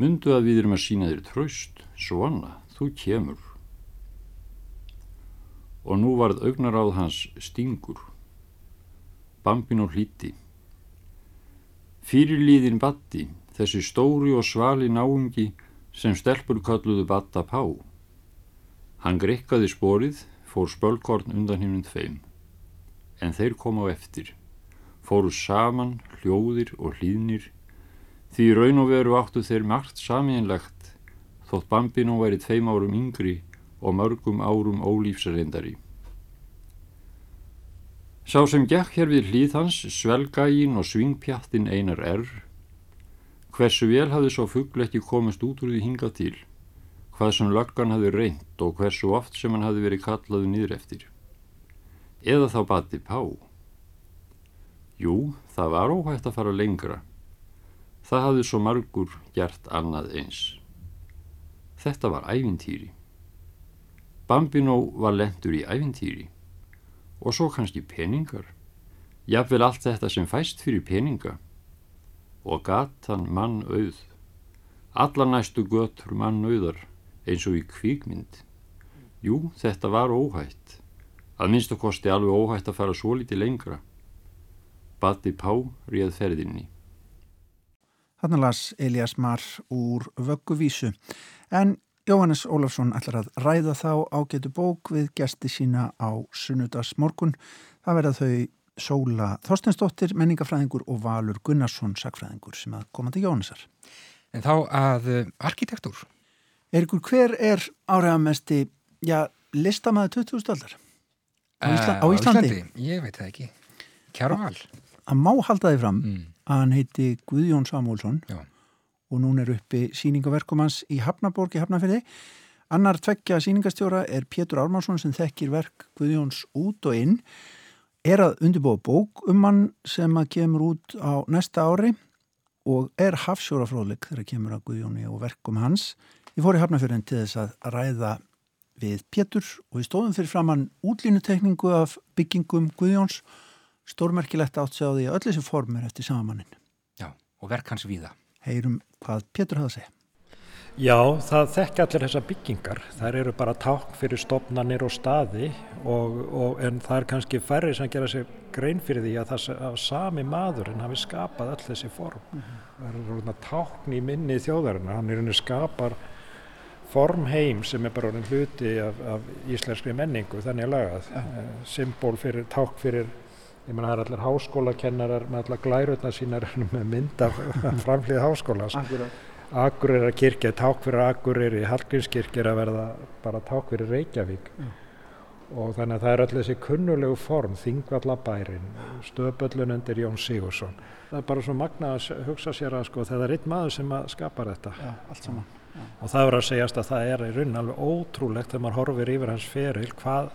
S11: Mundu að við erum að sína þér tröst, svona, þú kemur. Og nú varð augnaráð hans stingur. Bambinó hlíti. Fyrirlíðin Batti, þessi stóri og svali náungi sem stelpur kalluðu Batta Pá. Hann grekkaði sporið, fór spölkorn undan hinnum tveim. En þeir kom á eftir, fóru saman, hljóðir og hlýðnir, því raun og veru áttu þeir margt samiðinlegt, þótt Bambino væri tveim árum yngri og mörgum árum ólífsarendari. Sá sem gekk hér við hlýð hans, svelgægin og svingpjattin einar err. Hversu vel hafði svo fuggl ekki komist út úr því hingað til, hvað sem löggan hafði reynd og hversu oft sem hann hafði verið kallaðu nýður eftir. Eða þá bati pá. Jú, það var óhægt að fara lengra. Það hafði svo margur gert annað eins. Þetta var ævintýri. Bambino var lendur í ævintýri og svo kannski peningar. Jafnvel allt þetta sem fæst fyrir peninga. Og gatan mann auð. Alla næstu götur mann auðar eins og í kvíkmynd. Jú, þetta var óhætt. Að minnst og kosti alveg óhætt að fara svo litið lengra. Bati Pá réð ferðinni.
S2: Þannig las Elias Marr úr Vögguvísu. En Jóhannes Ólafsson ætlar að ræða þá ágætu bók við gesti sína á sunnudags morgun. Það verða þau Sóla Þorstensdóttir, menningafræðingur og Valur Gunnarsson, sakfræðingur sem að koma til Jóhannesar.
S1: En þá að uh, arkitektúr.
S2: Erikur, hver er áræðamesti, já, listamæði 20. aldar? Á, Ísla, á Íslandi?
S1: Ég veit það ekki. Kjárval.
S2: Hann má halda því fram
S1: Mm.
S2: að hann heiti Guðjón Samúlsson
S1: Já.
S2: Og núna er uppi síningaverkum hans í Hafnaborg í Hafnafyrði. Annar tveggja síningastjóra er Pétur Ármansson sem þekkir verk Guðjóns út og inn. Er að undirbúa bók um hann sem að kemur út á næsta ári og er hafsjórafróðleik þegar kemur að Guðjóni og verkum hans. Ég fór í Hafnafjörðin til þess að ræða við Pétur og við stóðum fyrir framann útlínutekningu af byggingum Guðjóns. Stórmerkilegt átt sig á því að öll þessi form er eftir samamannin.
S1: Já, og verk hans víða.
S2: Heyrum hvað Pétur hafði að segja.
S12: Já, það þekki allir þessar byggingar. Það eru bara tákn fyrir stopnarnir og staði og, og, en það er kannski færri sem gera sér grein fyrir því að það að sami maður en hafi skapað öll þessi form. Það eru tákn í minni þjóðarinnar. Hann er henni skapar formheim sem er bara hluti af, af íslenskri menningu, þannig að lagað. Ja. Symbol fyrir, tákn fyrir, ég menna það er allir háskólakennarar með allar glærutna sínar [LAUGHS] með mynd af framhlið háskólas. Akureyra kirkja, ták fyrir Akureyri, Hallgrímskirkja er að verða bara ták fyrir Reykjavík
S2: Já.
S12: og þannig að það er öll þessi kunnulegu form, Þingvallabærin, stöðböllun undir Jón Sigursson. Það er bara svo magna að hugsa sér að sko það er einn maður sem skapar þetta
S2: Já, allt saman.
S12: og það verður að segjast að það er í raunin alveg ótrúlegt þegar maður horfir yfir hans feril hvað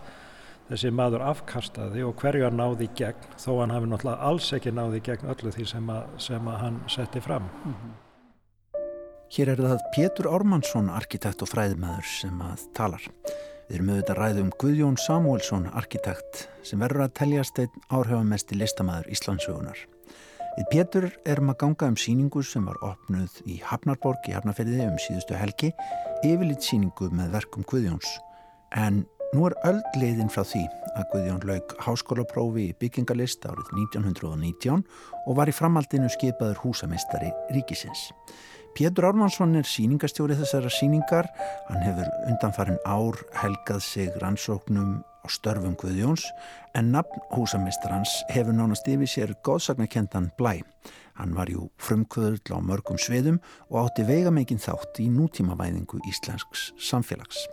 S12: þessi maður afkastaði og hverju hann náði gegn þó hann hafi náttúrulega alls ekki náði gegn öllu því sem að, sem að hann setti fram.
S2: Hér er það Pétur Ármannsson, arkitekt og fræðimæður sem að talar. Við erum auðvitað að ræða um Guðjón Samúelsson, arkitekt, sem verður að teljast einn áhrifamesti listamæður Íslandsögunar. Við Pétur erum að ganga um síningu sem var opnuð í Hafnarborg í Hafnarferði um síðustu helgi, yfirleitt síningu með verkum Guðjóns. En nú er öll leiðin frá því að Guðjón lauk háskólaprófi í byggingalist árið 1919 og var í framhaldinu skipaður húsameistari ríkisins. Pétur Ármannsson er síningastjóri þessara síningar. Hann hefur undanfarin ár helgað sig rannsóknum á störfum Guðjóns en nafn húsameistarans hefur nánast yfir sér góðsagnakendan blæ. Hann var jú frumkvöðull á mörgum sviðum og átti veigamegin þátt í nútímavæðingu íslensks samfélags.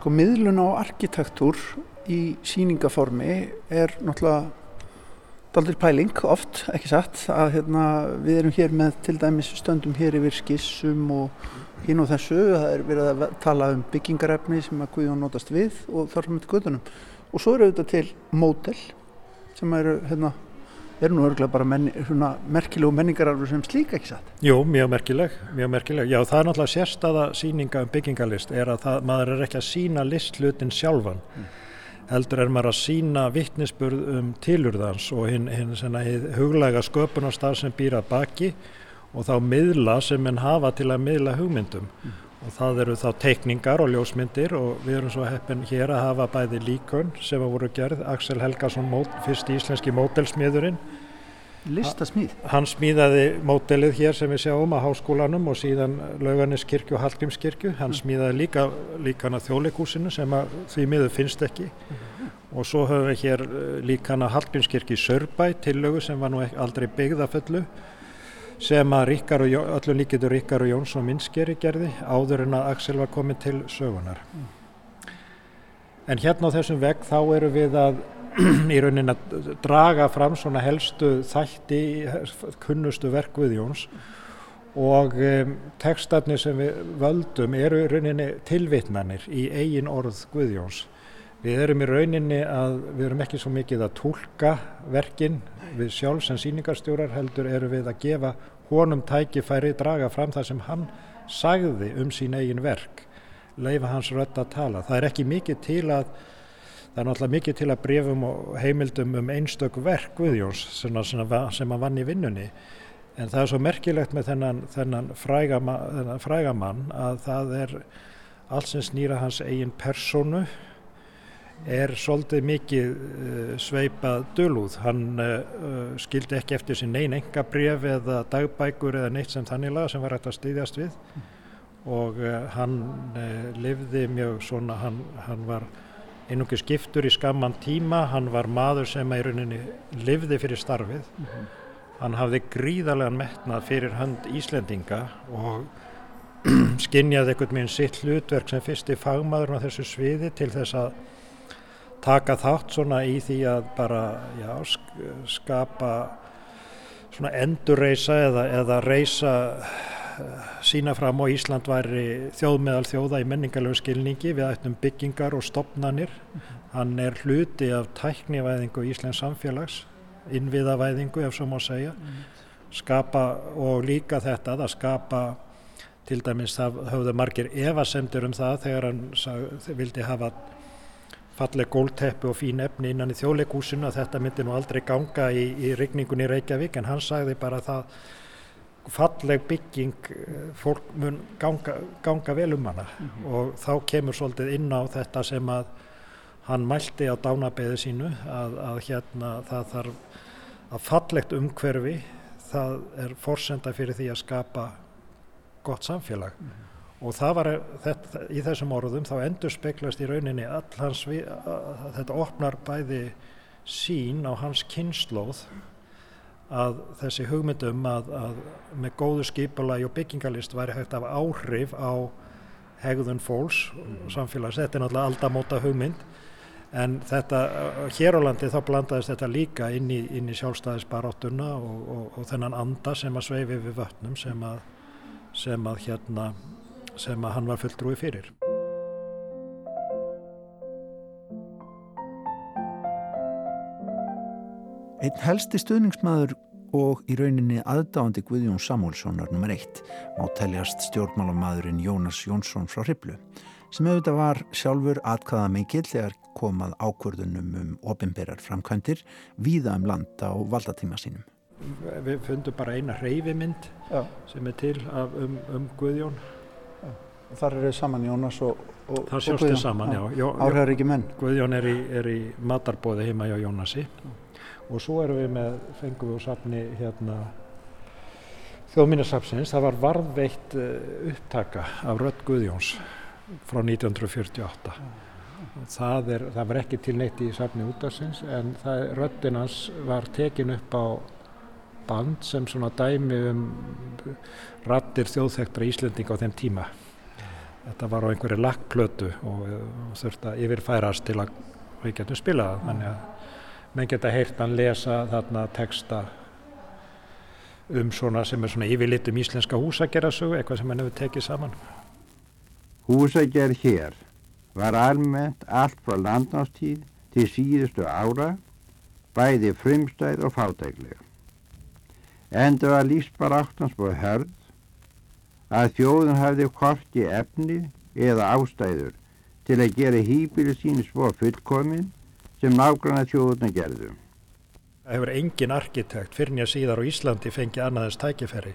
S2: Sko miðlun á arkitektúr í síningaformi er náttúrulega daldir pæling oft, ekki satt, að hérna, við erum hér með til dæmis stöndum hér yfir skissum og hinn og þessu, það er verið að tala um byggingarefni sem að Guðjón notast við og þar sem þetta guðunum. Og svo eru auðvitað til mótel sem eru, hérna, eru nú örgulega bara menni, svona, merkilegu menningararfur sem slíka, ekki satt.
S12: Jú, mjög merkileg, mjög merkileg. Já, það er náttúrulega sérstaða síninga um byggingalist er að það, maður er ekki að sína listlutin sjálfan. Heldur er maður að sína vittnisspurð um tilurðans og hinn, hið huglæga sköpunarstaf sem býr að baki og þá miðla sem menn hafa til að miðla hugmyndum. Og það eru þá teikningar og ljósmyndir og við erum svo heppin hér að hafa bæði líkun sem að voru gerð, Axel Helgason, fyrst íslenski mótelsmiðurinn
S2: Listasmíð.
S12: Hann smíðaði mótelið hér sem við sjáum á háskólanum og síðan Laugarneskirkju og Hallgrímskirkju. Hann smíðaði líka, líka hann að þjóðleikúsinu sem að því miður finnst ekki. Og svo höfum við hér eh, líka hann að Hallgrímskirkju Sörbæ tillögu sem var nú aldrei byggða fullu sem að öllum líkitur Ríkar og Jónsson Minskeri gerði áður en að Axel var komin til sögunar. En hérna á þessum vegg þá eru við að [CLEARS THROAT] í raunin að draga fram svona helstu þætti, kunnustu verk Guðjóns og um, tekstarnir sem við völdum eru rauninni tilvitnanir í eigin orð Guðjóns. Við erum í rauninni að við erum ekki svo mikið að tólka verkin. Við sjálf sem síningarstjórar heldur erum við að gefa honum tækifæri draga fram það sem hann sagði um sín eigin verk. Leifa hans rödd að tala. Það er ekki mikið til að það er náttúrulega mikið til að brefum og heimildum um einstök verk Guðjóns sem, að- vann í vinnunni. En það er svo merkilegt með þennan, þennan, fræga, ma- þennan fræga að það er allt sem snýra hans eigin personu er svolítið mikið uh, sveipað dölúð. Hann uh, skildi ekki eftir sín neyn enga bref eða dagbækur eða neitt sem þannilega sem var hægt að styðjast við og uh, hann lifði mjög svona, hann, hann var einungi skiptur í skamman tíma, hann var maður sem í rauninni lifði fyrir starfið. Mm -hmm. Hann hafði gríðarlegan metnað fyrir hönd Íslendinga og [CLEARS THROAT] skinnjaði einhvern veginn sitt hlutverk sem fyrsti fagmaður á þessu sviði til þess að taka þátt svona í því að bara já, skapa svona endurreisa eða, eða reisa eh, sína fram og Ísland væri þjóðmeðal þjóða í menningarlegu skilningi við ættum byggingar og stopnanir mm -hmm. hann er hluti af tæknivæðingu Íslands samfélags innviðavæðingu ef svo má segja mm -hmm. skapa og líka þetta að skapa til dæmis það höfðu margir evasemtur um það þegar hann sag, vildi hafa falleg gólteppi og fín efni innan í þjóðleikúsinu að þetta myndi nú aldrei ganga í, í rigningunni í Reykjavík en hann sagði bara það falleg bygging eh, fólk mun ganga, ganga vel um hana. Mm -hmm. og þá kemur svolítið inn á þetta sem að hann mælti á dánabeðu sínu að, að hérna það þarf að fallegt umhverfi það er forsenda fyrir því að skapa gott samfélag. Mm -hmm og það var þetta, í þessum orðum þá endur speklast í rauninni all hans við, þetta opnar bæði sín á hans kynnslóð að þessi hugmyndum að, að með góðu skipulagi og byggingalist væri hægt af áhrif á hegðun fólks og samfélags, þetta er náttúrulega aldamóta hugmynd. En þetta, hér á landi þá blandaðist þetta líka inn í, inn í sjálfstæðisbaráttuna og, og, og þennan anda sem að sveifi við vötnum sem að, sem að hérna sem að hann var fulltrúi fyrir.
S2: Einn helsti stuðningsmaður og í rauninni aðdáandi Guðjón Samúlssonar nr. 1 má teljast stjórnmálamadurinn Jónas Jónsson frá Hriblu sem auðvitað var sjálfur atkvaða mikill þegar komað ákvörðunum um ofinberar framkvæmdir víða um landa og valdatíma sínum.
S12: Við fundum bara eina hreyfimynd Já. sem er til af, um, um Guðjón
S2: Þar eru saman Jónas og, og,
S12: og Guðjón. saman, já, já,
S2: Áhriðar ekki menn.
S12: Guðjón er í, er í matarbóði heima hjá Jónasi. Já. og svo erum við með fengum við úr safni hérna þjóðmínasafsins, það var varðveitt uh, upptaka af Rött Guðjóns frá 1948 það, er, það var ekki til neitt í safni útdagsins en Röttinans var tekin upp á band sem svona dæmi um rattir þjóðþektra Íslendinga á þeim tíma þetta var á einhverju lakkplötu og, og þurfti að yfirfærast til að við getum spilað þannig að menn geta heyrt hann lesa þarna texta um svona sem er svona yfirlitum íslenska húsagerðasögu, eitthvað sem hann hefur tekið saman.
S13: Húsagerð hér var almennt allt frá landnástíð til síðustu ára, bæði frumstæð og fátæklega. Endur var lífsbar áttans búið hörð að þjóðun hafði hvorki efni eða ástæður til að gera hýpilu síni svo fullkomin sem nágranna þjóðuna gerðu.
S12: Það hefur engin arkitekt fyrir nýja síðar á Íslandi fengið annaðins tækifæri.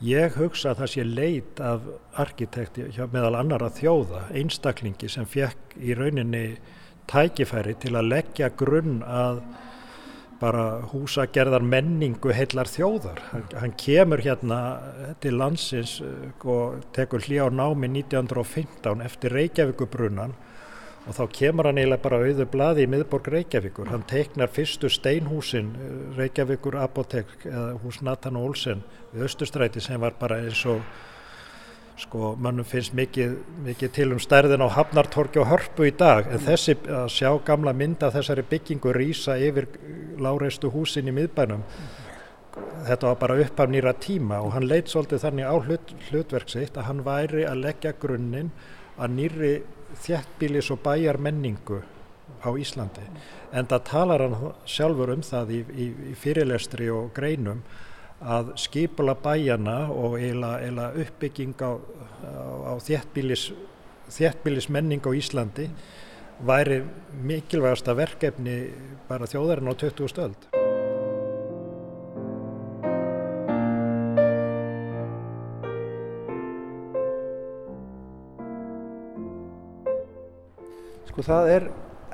S12: Ég hugsa að það sé leit af arkitekti meðal annara þjóða, einstaklingi sem fekk í rauninni tækifæri til að leggja grunn að bara húsagerðar menningu heillar þjóðar. Hann, hann kemur hérna til landsins eh, og tekur hlý á námi 1915 eftir Reykjavíkubrunnan og þá kemur hann eiginlega bara auðu bladi í miðborg Reykjavíkur. Hann teiknar fyrstu steinhúsin eh, Reykjavíkur apotek hús Nathan Olsen við Östustræti sem var bara eins og sko mannum finnst mikið, mikið til um stærðin á Hafnartorki og Hörpu í dag en þessi að sjá gamla mynda þessari byggingu rýsa yfir láreistu húsin í miðbænum þetta var bara upp af nýra tíma og hann leitt svolítið þannig á hlut, hlutverksitt að hann væri að leggja grunninn að nýri þjættbílis og bæjar menningu á Íslandi. En það talar hann sjálfur um það í, í, í fyrirlestri og greinum að skipula bæjana og eiginlega uppbygging á, á, á þéttbílis, menning á Íslandi væri mikilvægasta verkefni bara þjóðarinn á 20. stöld.
S2: Sko það er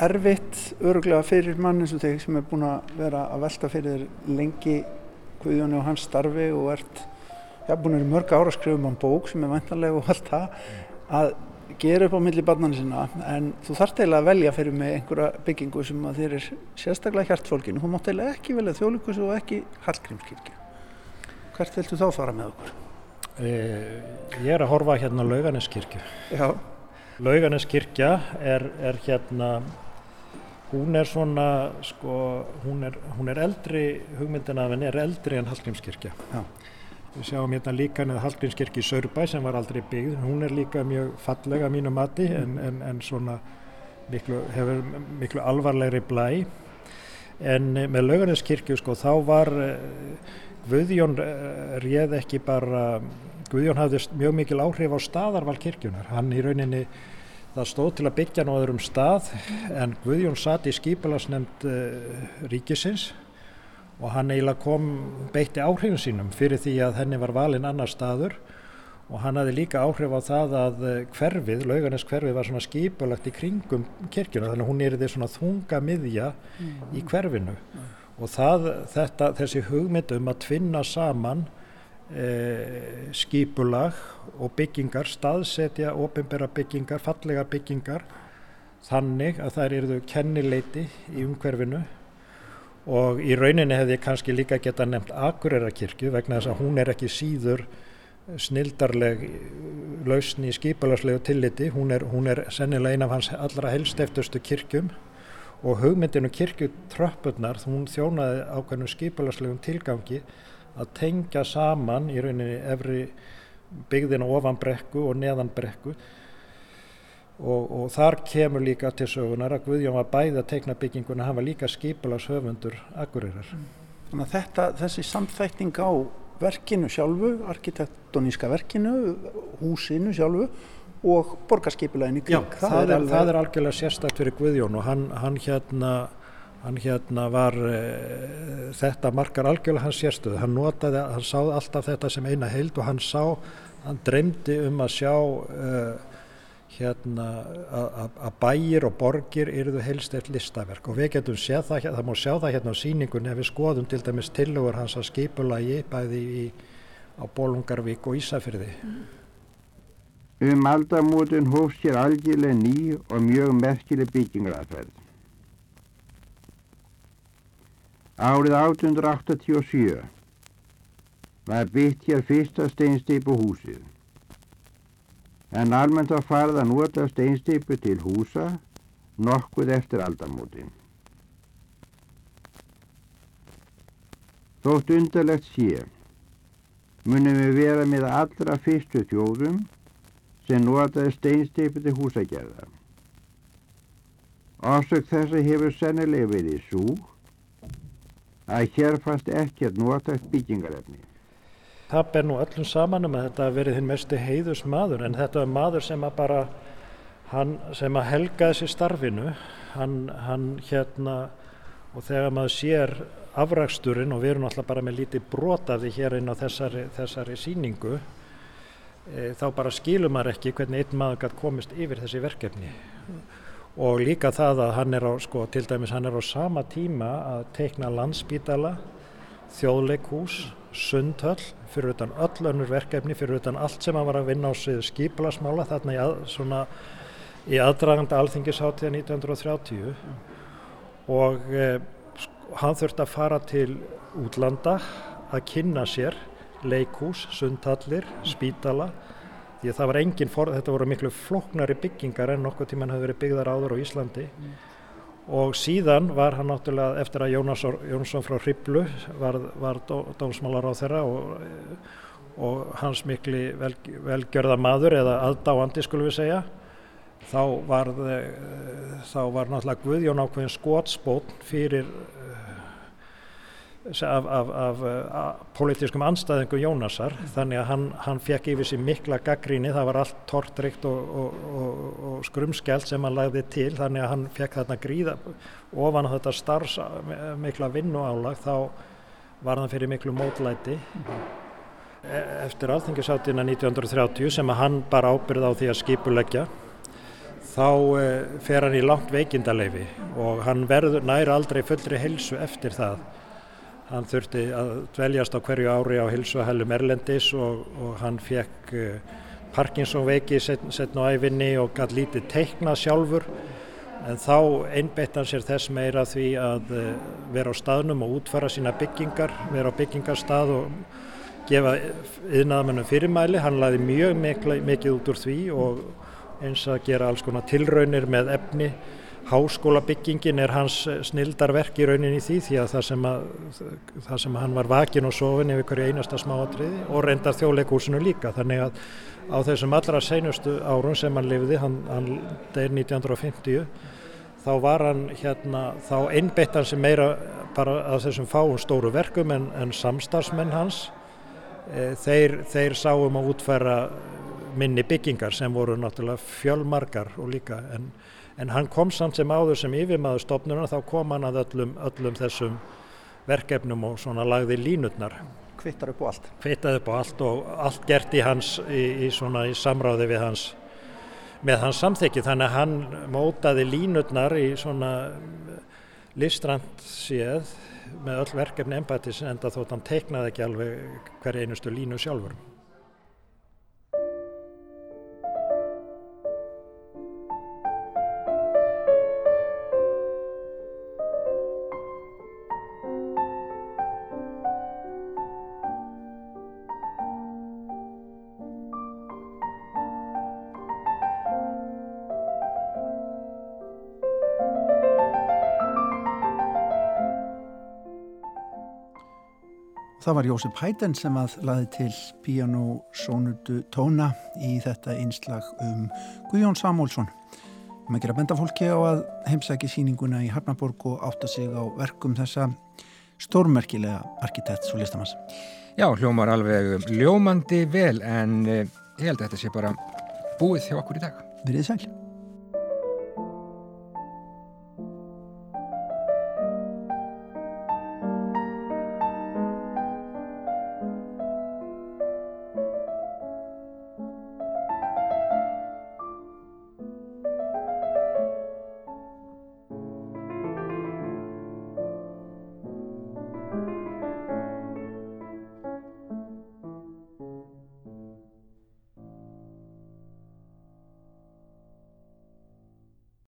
S2: erfitt öruglega fyrir mann eins og þig sem er búin að vera að velta fyrir lengi Guðjóni og hans starfi og ert já, búin að vera mörg ára að skrifa um hann bók sem er vantanlega og allt það að gera upp á milli barnana sinna. En þú þarft eiginlega að velja fyrir mig einhverja byggingu sem að þér er sérstaklega hjartfólkinu, hún mátt eiginlega ekki velja þjóðlíkus og ekki Hallgrímskirkju. Hvert viltu þá fara með okkur?
S12: E, ég er að horfa hérna Lauganeskirkju Lauganeskirkja er, er hérna hún er svona sko, hún er, hún er eldri hugmyndin af henni er eldri en Hallgrímskirkja Já Við sjáum hérna líka neða Hallgrímskirkji í Sörbæ sem var aldrei byggð. Hún er líka mjög fallega mínu mati en, en, en svona miklu, hefur miklu alvarlegri blæ. En eh, með Laugarneskirkju sko þá var uh, Guðjón uh, réð ekki bara, Guðjón hafði mjög mikil áhrif á staðarval kirkjunar. Hann í rauninni það stóð til að byggja á öðrum stað en Guðjón satt í skipilasnemnd uh, ríkisins og hann eiginlega kom beitti áhrifin sínum fyrir því að henni var valinn annar staður og hann hafði líka áhrif á það að eh, hverfið, laugarnes hverfið var svona skipulagt í kringum kirkjuna þannig að hún er því svona þunga miðja mm. í hverfinu mm. og það, þetta, þessi hugmyndum að tvinna saman e, skipulag og byggingar, staðsetja ofinbæra byggingar, fallega byggingar þannig að þær eruðu kennileiti í umhverfinu. Og í rauninni hefði ég kannski líka geta nefnt Akureyrakirkju vegna þess að hún er ekki síður snildarleg lausni í skipalagslegu tilliti, hún er, hún er sennilega ein af hans allra helst eftirstu kirkjum. Og hugmyndinu kirkjutröppurnar, hún þjónaði ákveðnum skipalagslegum tilgangi að tengja saman í rauninni efri byggðina ofan brekku og neðan brekku Og, og þar kemur líka til sögunar að Guðjón var bæði að teikna bygginguna, hann var líka skipulags höfundur Akureyrar.
S2: Þannig að þetta, þessi samþækting á verkinu sjálfu, arkitektoníska verkinu, húsinu sjálfu og borgarskipulegin í kring.
S12: Já, það, það, er, alveg... það er algjörlega sérstakt fyrir Guðjón og hann, hann hérna hann hérna var e, þetta margar algjörlega hans sérstöðu hann notaði, hann sáði alltaf þetta sem eina heild og hann sá, hann dreymdi um að sjá e, hérna að bæir og borgir eruðu helst eitt listaverk og við getum séð það, það má sjá það hérna á síningunni ef við skoðum til dæmis tilugur hans að skipulagi bæði í, á Bólungarvík og Ísafyrði.
S13: Um aldamótin hófst sér algjörlega ný og mjög merkileg byggingraðferð. Árið 1887 var byggt hér fyrsta steinsteipu húsið en almennt var farið að nota steinsteipu til húsa nokkuð eftir aldamótin. Þótt undarlegt sé munum við vera með allra fyrstu þjóðum sem notaði steinsteipu til húsagerða. Ásök þess að hefur sennilega verið svo að hér fast ekkert notast byggingarefni.
S12: Það ber nú öllum saman um að þetta verið hinn mestu heiðus maður en þetta er maður sem að bara hann sem að helga þessi starfinu hann, hann hérna og þegar maður sér afraksturinn og við erum alltaf bara með lítið brotaði hér inn á þessari, þessari síningu e, þá bara skilur maður ekki hvernig einn maður gætt komist yfir þessi verkefni og líka það að hann er á sko til dæmis hann er á sama tíma að teikna landsbítala þjóðleikhús sundhöll fyrir utan öll önnur verkefni, fyrir utan allt sem hann var að vinna á sig skiplasmála þarna í, að, svona, í aðdraganda alþingisháttíða 1930 mm. og eh, hann þurfti að fara til útlanda að kynna sér leikús, sundhallir, spítala því að það var engin, for, þetta voru miklu floknari byggingar en nokkuð tíman hafði verið byggðar áður á Íslandi. Mm og síðan var hann náttúrulega eftir að Jónas Jónsson frá Hriblu var, var dómsmálar á þeirra og, og hans mikli vel, velgjörða maður eða aðdáandi skulum við segja þá var, þá var náttúrulega Guðjón ákveðin skótspót fyrir af, af, af, af politískum anstæðingum Jónasar þannig að hann, hann fekk yfir sér mikla gaggríni, það var allt tortrikt og, og, og, og skrumskjalt sem hann lagði til þannig að hann fekk þarna gríða ofan þetta starfs mikla vinnuálag þá var hann fyrir miklu mótlæti mm. eftir alþingisáttina 1930 sem að hann bara ábyrði á því að skipuleggja þá uh, fer hann í langt veikindaleifi og hann verður nær aldrei fullri hilsu eftir það. Hann þurfti að dveljast á hverju ári á hilsuhælum Erlendis og, og hann fekk uh, Parkinson veiki setn, á æfinni og gætt lítið teikna sjálfur en þá einbeitt hann sér þess meira því að uh, vera á staðnum og útfara sína byggingar, vera á byggingarstað og gefa yðnaðamennum fyrirmæli. Hann laði mjög mikið út úr því og eins að gera alls konar tilraunir með efni. Háskólabyggingin er hans snildarverk í rauninni því því að það sem, að, það sem hann var vakin og sofin yfir hverju einasta smáatriði og reyndar þjóðleikúsinu líka. Þannig að á þessum allra seinustu árun sem hann lifði, hann, hann deyr 1950, þá var hann hérna, þá einbeitt hann sem meira bara að þessum fáum stóru verkum en, en samstarfsmenn hans, e, þeir, þeir sáum að útfæra minni byggingar sem voru náttúrulega fjölmarkar og líka en, en hann kom samt sem áður sem yfirmaður stopnuna þá kom hann að öllum, öllum þessum verkefnum og svona lagði línutnar.
S2: Kvittar upp á allt?
S12: Kvittaði upp á allt og allt gert í hans í, í svona í samráði við hans með hans samþykki þannig að hann mótaði línutnar í svona listrand séð með öll verkefni embætis enda þótt hann teiknaði ekki alveg hver einustu línu sjálfur.
S2: Það var Jósef Hæten sem að laði til pianosónutu tóna í þetta einslag um Guðjón Samúlsson. Maður gera benda fólki á að heimsæki síninguna í Harnaborg og átta sig á verkum þessa stórmerkilega arkitekts og listamanns.
S1: Já, hljómar alveg ljómandi vel en eh, ég held að þetta sé bara búið hjá okkur í dag.
S2: Verðið sæl.